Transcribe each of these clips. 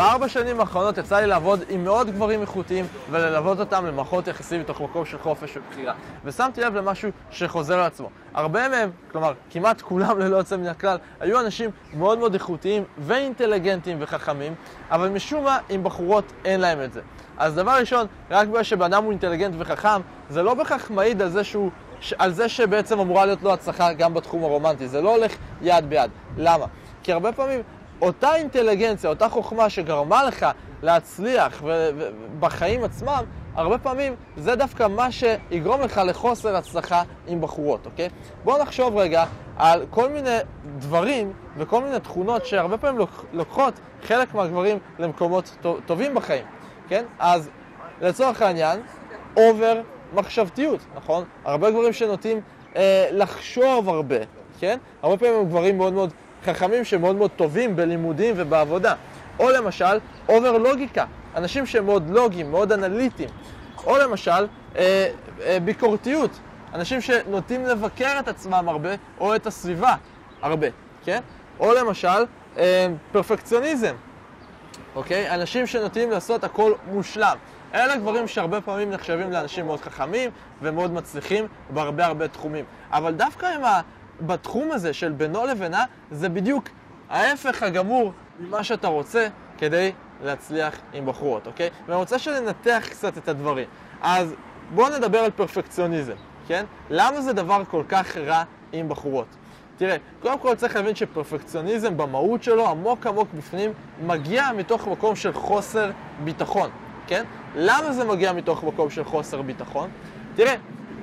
בארבע שנים האחרונות יצא לי לעבוד עם מאות גברים איכותיים וללוות אותם למערכות יחסים מתוך מקום של חופש ובחירה. ושמתי לב למשהו שחוזר על עצמו. הרבה מהם, כלומר, כמעט כולם ללא יוצא מן הכלל, היו אנשים מאוד מאוד איכותיים ואינטליגנטים וחכמים, אבל משום מה עם בחורות אין להם את זה. אז דבר ראשון, רק בגלל שבן אדם הוא אינטליגנט וחכם, זה לא בהכרח מעיד על זה שהוא... על זה שבעצם אמורה להיות לו הצלחה גם בתחום הרומנטי. זה לא הולך יד ביד. למה? כי הרבה פעמים אותה אינטליגנציה, אותה חוכמה שגרמה לך להצליח בחיים עצמם, הרבה פעמים זה דווקא מה שיגרום לך לחוסר הצלחה עם בחורות, אוקיי? בואו נחשוב רגע על כל מיני דברים וכל מיני תכונות שהרבה פעמים לוקחות חלק מהגברים למקומות טובים בחיים, כן? אז לצורך העניין, אובר מחשבתיות, נכון? הרבה גברים שנוטים אה, לחשוב הרבה, כן? הרבה פעמים הם גברים מאוד מאוד חכמים שמאוד מאוד טובים בלימודים ובעבודה. או למשל, אובר לוגיקה, אנשים שהם מאוד לוגיים, מאוד אנליטיים. או למשל, אה, אה, ביקורתיות, אנשים שנוטים לבקר את עצמם הרבה, או את הסביבה הרבה, כן? או למשל, אה, פרפקציוניזם, אוקיי? אנשים שנוטים לעשות הכל מושלם. אלה גברים שהרבה פעמים נחשבים לאנשים מאוד חכמים ומאוד מצליחים בהרבה הרבה תחומים. אבל דווקא עם. בתחום הזה של בינו לבינה, זה בדיוק ההפך הגמור ממה שאתה רוצה כדי להצליח עם בחורות, אוקיי? ואני רוצה שננתח קצת את הדברים. אז בואו נדבר על פרפקציוניזם, כן? למה זה דבר כל כך רע עם בחורות? תראה, קודם כל צריך להבין שפרפקציוניזם במהות שלו, עמוק עמוק בפנים, מגיע מתוך מקום של חוסר ביטחון, כן? למה זה מגיע מתוך מקום של חוסר ביטחון? תראה,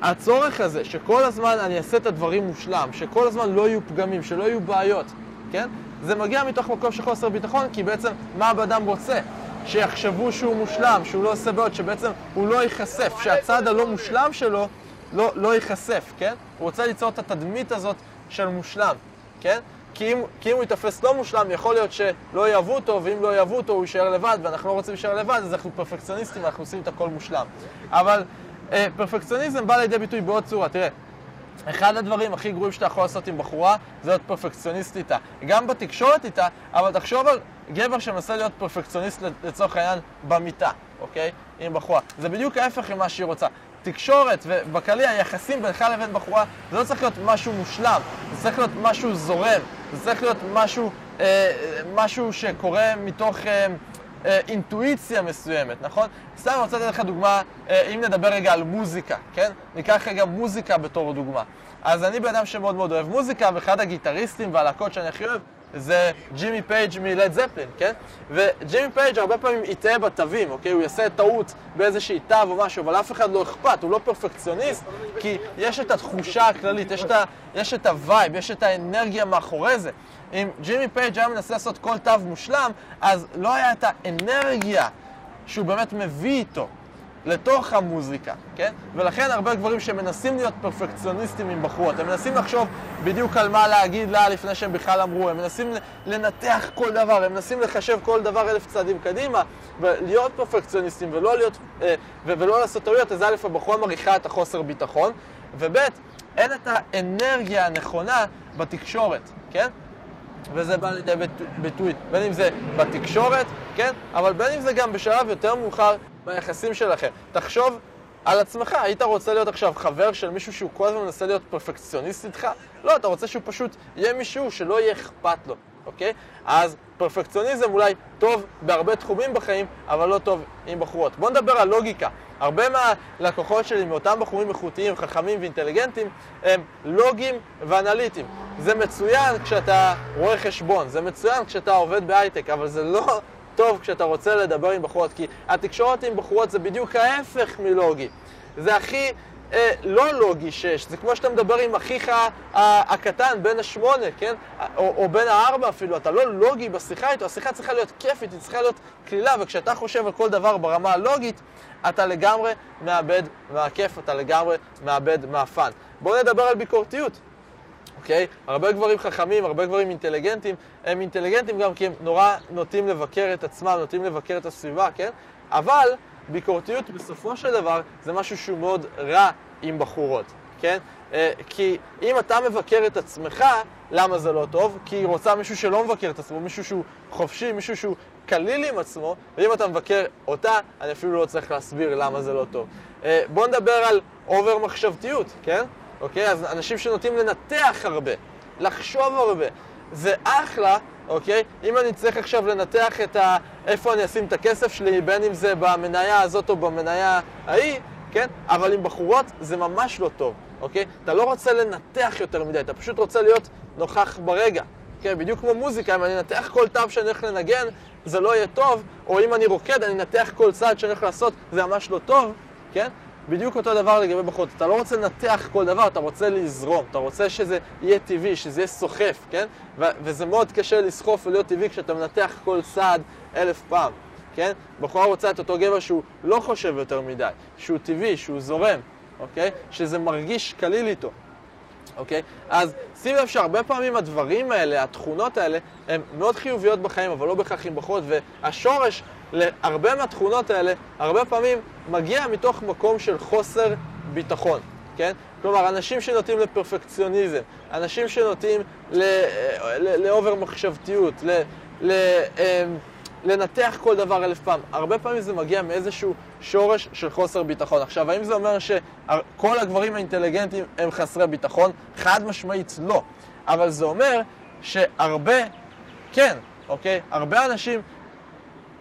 הצורך הזה שכל הזמן אני אעשה את הדברים מושלם, שכל הזמן לא יהיו פגמים, שלא יהיו בעיות, כן? זה מגיע מתוך מקום של חוסר ביטחון, כי בעצם מה הבן אדם רוצה? שיחשבו שהוא מושלם, שהוא לא עושה בעיות, שבעצם הוא לא ייחשף, שהצד הלא מושלם שלו לא, לא ייחשף, כן? הוא רוצה ליצור את התדמית הזאת של מושלם, כן? כי אם, כי אם הוא ייתפס לא מושלם, יכול להיות שלא יאהבו אותו, ואם לא יאהבו אותו הוא יישאר לבד, ואנחנו לא רוצים להישאר לבד, אז אנחנו פרפקציוניסטים, אנחנו עושים את הכל מושלם. אבל פרפקציוניזם בא לידי ביטוי בעוד צורה. תראה, אחד הדברים הכי גרועים שאתה יכול לעשות עם בחורה זה להיות פרפקציוניסט איתה. גם בתקשורת איתה, אבל תחשוב על גבר שמנסה להיות פרפקציוניסט לצורך העניין במיטה, אוקיי? עם בחורה. זה בדיוק ההפך ממה שהיא רוצה. תקשורת ובכללי היחסים בינך לבין בחורה זה לא צריך להיות משהו מושלם, זה צריך להיות משהו זורם, זה צריך להיות משהו, אה, משהו שקורה מתוך... אה, אה, אינטואיציה מסוימת, נכון? סתם אני רוצה לתת לך דוגמה, אה, אם נדבר רגע על מוזיקה, כן? ניקח רגע מוזיקה בתור דוגמה. אז אני בן אדם שמאוד מאוד אוהב מוזיקה, ואחד הגיטריסטים והלהקות שאני הכי אוהב זה ג'ימי פייג' מלד זפלין, כן? וג'ימי פייג' הרבה פעמים יטעה בתווים, אוקיי? הוא יעשה טעות באיזושהי תו או משהו, אבל אף אחד לא אכפת, הוא לא פרפקציוניסט, כי יש את התחושה הכללית, יש את, ה, יש את ה-vibe, יש את האנרגיה מאחורי זה. אם ג'ימי פייג' היה מנסה לעשות כל תו מושלם, אז לא היה את האנרגיה שהוא באמת מביא איתו לתוך המוזיקה, כן? ולכן הרבה גברים שמנסים להיות פרפקציוניסטים עם בחורות, הם מנסים לחשוב בדיוק על מה להגיד לה לפני שהם בכלל אמרו, הם מנסים לנתח כל דבר, הם מנסים לחשב כל דבר אלף צעדים קדימה, ולהיות פרפקציוניסטים ולא, להיות, אה, ולא לעשות טעויות, אז א', הבחורה מריחה את החוסר ביטחון, וב', אין את האנרגיה הנכונה בתקשורת, כן? וזה בא לידי ביטוי, בין אם זה בתקשורת, כן? אבל בין אם זה גם בשלב יותר מאוחר ביחסים שלכם. תחשוב על עצמך, היית רוצה להיות עכשיו חבר של מישהו שהוא כל הזמן מנסה להיות פרפקציוניסט איתך? לא, אתה רוצה שהוא פשוט יהיה מישהו שלא יהיה אכפת לו, אוקיי? אז פרפקציוניזם אולי טוב בהרבה תחומים בחיים, אבל לא טוב עם בחורות. בואו נדבר על לוגיקה. הרבה מהלקוחות שלי, מאותם בחורים איכותיים, חכמים ואינטליגנטים, הם לוגיים ואנליטיים. זה מצוין כשאתה רואה חשבון, זה מצוין כשאתה עובד בהייטק, אבל זה לא טוב כשאתה רוצה לדבר עם בחורות, כי התקשורת עם בחורות זה בדיוק ההפך מלוגי. זה הכי אה, לא לוגי שש, זה כמו שאתה מדבר עם אחיך הקטן, בן השמונה, כן? או, או בן הארבע אפילו, אתה לא לוגי בשיחה איתו, השיחה צריכה להיות כיפית, היא צריכה להיות קלילה, וכשאתה חושב על כל דבר ברמה הלוגית, אתה לגמרי מאבד מהכיף, אתה לגמרי מאבד מהפאן. בואו נדבר על ביקורתיות. אוקיי? הרבה גברים חכמים, הרבה גברים אינטליגנטים, הם אינטליגנטים גם כי הם נורא נוטים לבקר את עצמם, נוטים לבקר את הסביבה, כן? אבל ביקורתיות בסופו של דבר זה משהו שהוא מאוד רע עם בחורות, כן? אה, כי אם אתה מבקר את עצמך, למה זה לא טוב? כי היא רוצה מישהו שלא מבקר את עצמו, מישהו שהוא חופשי, מישהו שהוא קליל עם עצמו, ואם אתה מבקר אותה, אני אפילו לא צריך להסביר למה זה לא טוב. אה, בואו נדבר על אובר מחשבתיות, כן? אוקיי? אז אנשים שנוטים לנתח הרבה, לחשוב הרבה, זה אחלה, אוקיי? אם אני צריך עכשיו לנתח את ה... איפה אני אשים את הכסף שלי, בין אם זה במניה הזאת או במניה ההיא, כן? אבל עם בחורות זה ממש לא טוב, אוקיי? אתה לא רוצה לנתח יותר מדי, אתה פשוט רוצה להיות נוכח ברגע. כן, בדיוק כמו מוזיקה, אם אני אנתח כל תו שאני הולך לנגן, זה לא יהיה טוב, או אם אני רוקד, אני אנתח כל צעד שאני הולך לעשות, זה ממש לא טוב, כן? בדיוק אותו דבר לגבי בחורות. אתה לא רוצה לנתח כל דבר, אתה רוצה לזרום, אתה רוצה שזה יהיה טבעי, שזה יהיה סוחף, כן? ו- וזה מאוד קשה לסחוף ולהיות טבעי כשאתה מנתח כל צעד אלף פעם, כן? בחורה רוצה את אותו גבר שהוא לא חושב יותר מדי, שהוא טבעי, שהוא זורם, אוקיי? שזה מרגיש קליל איתו. אוקיי? אז שים לב שהרבה פעמים הדברים האלה, התכונות האלה, הן מאוד חיוביות בחיים, אבל לא בהכרח עם בחורות, והשורש להרבה מהתכונות האלה, הרבה פעמים מגיע מתוך מקום של חוסר ביטחון, כן? כלומר, אנשים שנוטים לפרפקציוניזם, אנשים שנוטים לאובר מחשבתיות, ל... ל... אמ, לנתח כל דבר אלף פעם. הרבה פעמים זה מגיע מאיזשהו שורש של חוסר ביטחון. עכשיו, האם זה אומר שכל הגברים האינטליגנטים הם חסרי ביטחון? חד משמעית לא. אבל זה אומר שהרבה, כן, אוקיי? הרבה אנשים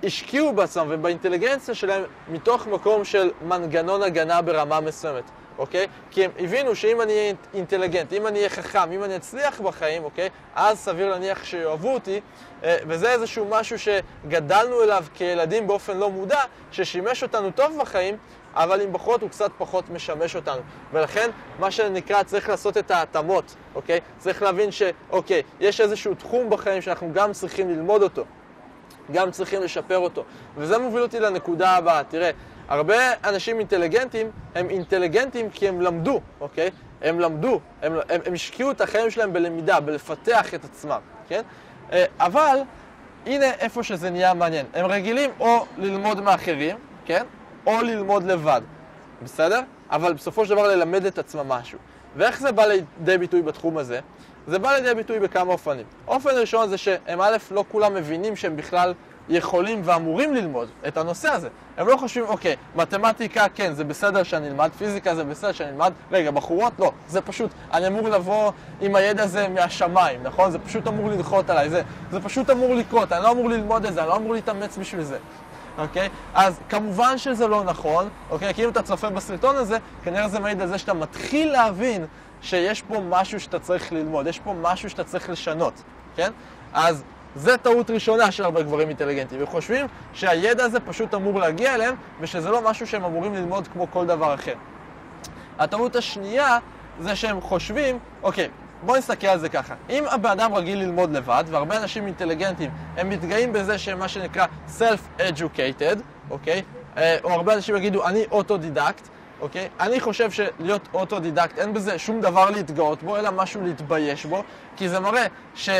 השקיעו בעצמם ובאינטליגנציה שלהם מתוך מקום של מנגנון הגנה ברמה מסוימת. אוקיי? כי הם הבינו שאם אני אהיה אינטליגנט, אם אני אהיה חכם, אם אני אצליח בחיים, אוקיי? אז סביר להניח שיאהבו אותי, אה, וזה איזשהו משהו שגדלנו אליו כילדים באופן לא מודע, ששימש אותנו טוב בחיים, אבל עם בחורות הוא קצת פחות משמש אותנו. ולכן, מה שנקרא, צריך לעשות את ההתאמות, אוקיי? צריך להבין שאוקיי, יש איזשהו תחום בחיים שאנחנו גם צריכים ללמוד אותו, גם צריכים לשפר אותו. וזה מוביל אותי לנקודה הבאה. תראה, הרבה אנשים אינטליגנטים הם אינטליגנטים כי הם למדו, אוקיי? הם למדו, הם, הם, הם השקיעו את החיים שלהם בלמידה, בלפתח את עצמם, כן? אה, אבל הנה איפה שזה נהיה מעניין. הם רגילים או ללמוד מאחרים, כן? או ללמוד לבד, בסדר? אבל בסופו של דבר ללמד את עצמם משהו. ואיך זה בא לידי ביטוי בתחום הזה? זה בא לידי ביטוי בכמה אופנים. אופן ראשון זה שהם א', לא כולם מבינים שהם בכלל יכולים ואמורים ללמוד את הנושא הזה. הם לא חושבים, אוקיי, מתמטיקה כן, זה בסדר שאני אלמד, פיזיקה זה בסדר שאני אלמד, רגע, בחורות לא, זה פשוט, אני אמור לבוא עם הידע הזה מהשמיים, נכון? זה פשוט אמור לנחות עליי, זה, זה פשוט אמור לקרות, אני לא אמור ללמוד את זה, אני לא אמור להתאמץ בשביל זה. אוקיי? אז כמובן שזה לא נכון, אוקיי? כי אם אתה צופה בסרטון הזה, כנראה זה מעיד על זה שאתה מתחיל להבין שיש פה משהו שאתה צריך ללמוד, יש פה משהו שאתה צריך לשנות, כן? אז זה טעות ראשונה של הרבה גברים אינטליגנטים, וחושבים שהידע הזה פשוט אמור להגיע אליהם, ושזה לא משהו שהם אמורים ללמוד כמו כל דבר אחר. הטעות השנייה זה שהם חושבים, אוקיי, בואו נסתכל על זה ככה. אם הבן אדם רגיל ללמוד לבד, והרבה אנשים אינטליגנטים, הם מתגאים בזה שהם מה שנקרא self-educated, אוקיי? אה, או הרבה אנשים יגידו, אני אוטודידקט, אוקיי? אני חושב שלהיות אוטודידקט אין בזה שום דבר להתגאות בו, אלא משהו להתבייש בו, כי זה מראה ש...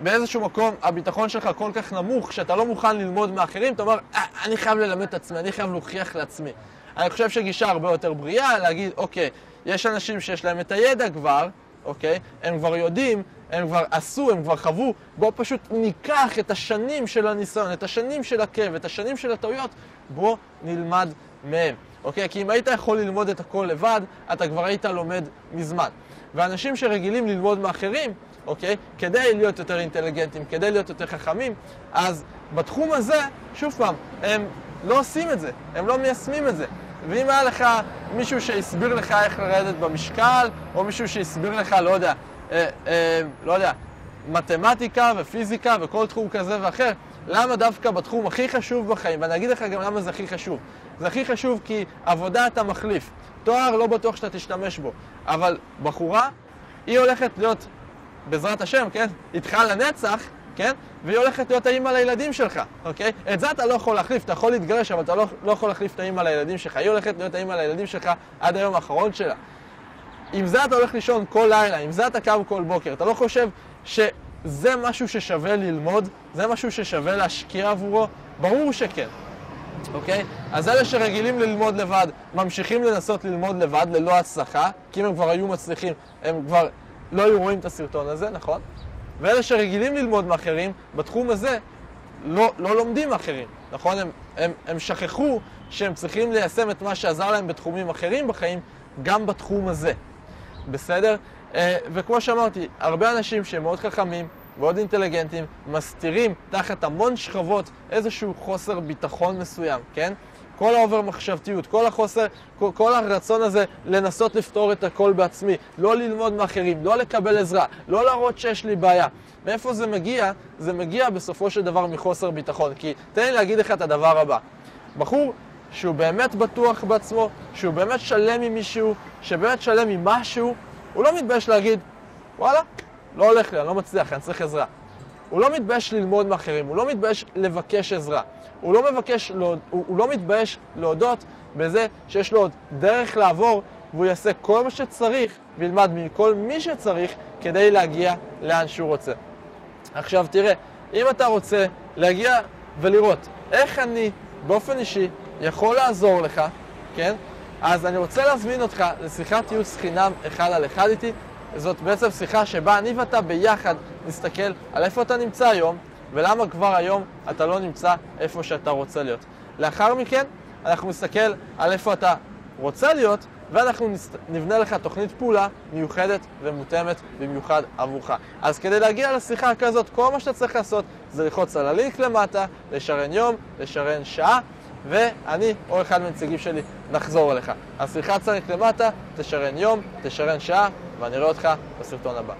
באיזשהו מקום הביטחון שלך כל כך נמוך, שאתה לא מוכן ללמוד מאחרים, אתה אומר, אה, אני חייב ללמד את עצמי, אני חייב להוכיח לעצמי. אני חושב שגישה הרבה יותר בריאה להגיד, אוקיי, יש אנשים שיש להם את הידע כבר, אוקיי? הם כבר יודעים, הם כבר עשו, הם כבר חוו, בואו פשוט ניקח את השנים של הניסיון, את השנים של הכאב, את השנים של הטעויות, בואו נלמד מהם, אוקיי? כי אם היית יכול ללמוד את הכל לבד, אתה כבר היית לומד מזמן. ואנשים שרגילים ללמוד מאחרים, אוקיי? כדי להיות יותר אינטליגנטים, כדי להיות יותר חכמים, אז בתחום הזה, שוב פעם, הם לא עושים את זה, הם לא מיישמים את זה. ואם היה לך מישהו שהסביר לך איך לרדת במשקל, או מישהו שהסביר לך, לא יודע, אה, אה, לא יודע, מתמטיקה ופיזיקה וכל תחום כזה ואחר, למה דווקא בתחום הכי חשוב בחיים, ואני אגיד לך גם למה זה הכי חשוב. זה הכי חשוב כי עבודה אתה מחליף. תואר לא בטוח שאתה תשתמש בו, אבל בחורה, היא הולכת להיות בעזרת השם, כן? איתך לנצח, כן? והיא הולכת להיות האימא לילדים שלך, אוקיי? את זה אתה לא יכול להחליף, אתה יכול להתגרש, אבל אתה לא, לא יכול להחליף את האימא לילדים שלך. היא הולכת להיות האימא לילדים שלך עד היום האחרון שלה. עם זה אתה הולך לישון כל לילה, עם זה אתה קם כל בוקר. אתה לא חושב שזה משהו ששווה ללמוד? זה משהו ששווה להשקיע עבורו? ברור שכן. אוקיי? אז אלה שרגילים ללמוד לבד, ממשיכים לנסות ללמוד לבד ללא הצלחה, כי אם הם כבר היו מצליחים, הם כבר לא היו רואים את הסרטון הזה, נכון? ואלה שרגילים ללמוד מאחרים, בתחום הזה לא, לא לומדים מאחרים, נכון? הם, הם, הם שכחו שהם צריכים ליישם את מה שעזר להם בתחומים אחרים בחיים, גם בתחום הזה, בסדר? אה, וכמו שאמרתי, הרבה אנשים שהם מאוד חכמים, מאוד אינטליגנטים, מסתירים תחת המון שכבות איזשהו חוסר ביטחון מסוים, כן? כל ה-over מחשבתיות, כל החוסר, כל, כל הרצון הזה לנסות לפתור את הכל בעצמי, לא ללמוד מאחרים, לא לקבל עזרה, לא להראות שיש לי בעיה. מאיפה זה מגיע? זה מגיע בסופו של דבר מחוסר ביטחון. כי תן לי להגיד לך את הדבר הבא. בחור שהוא באמת בטוח בעצמו, שהוא באמת שלם עם מישהו, שבאמת שלם עם משהו, הוא לא מתבייש להגיד, וואלה, לא הולך לי, אני לא מצליח, אני צריך עזרה. הוא לא מתבייש ללמוד מאחרים, הוא לא מתבייש לבקש עזרה. הוא לא, מבקש, הוא, הוא לא מתבייש להודות בזה שיש לו עוד דרך לעבור והוא יעשה כל מה שצריך וילמד מכל מי שצריך כדי להגיע לאן שהוא רוצה. עכשיו תראה, אם אתה רוצה להגיע ולראות איך אני באופן אישי יכול לעזור לך, כן? אז אני רוצה להזמין אותך לשיחת ייעוץ חינם אחד על אחד איתי. זאת בעצם שיחה שבה אני ואתה ביחד נסתכל על איפה אתה נמצא היום ולמה כבר היום אתה לא נמצא איפה שאתה רוצה להיות. לאחר מכן אנחנו נסתכל על איפה אתה רוצה להיות ואנחנו נבנה לך תוכנית פעולה מיוחדת ומותאמת במיוחד עבורך. אז כדי להגיע לשיחה כזאת, כל מה שאתה צריך לעשות זה ללחוץ על הלינק למטה, לשרן יום, לשרן שעה, ואני או אחד מהנציגים שלי נחזור אליך. אז על הלינק למטה, תשרן יום, תשרן שעה, ואני רואה אותך בסרטון הבא.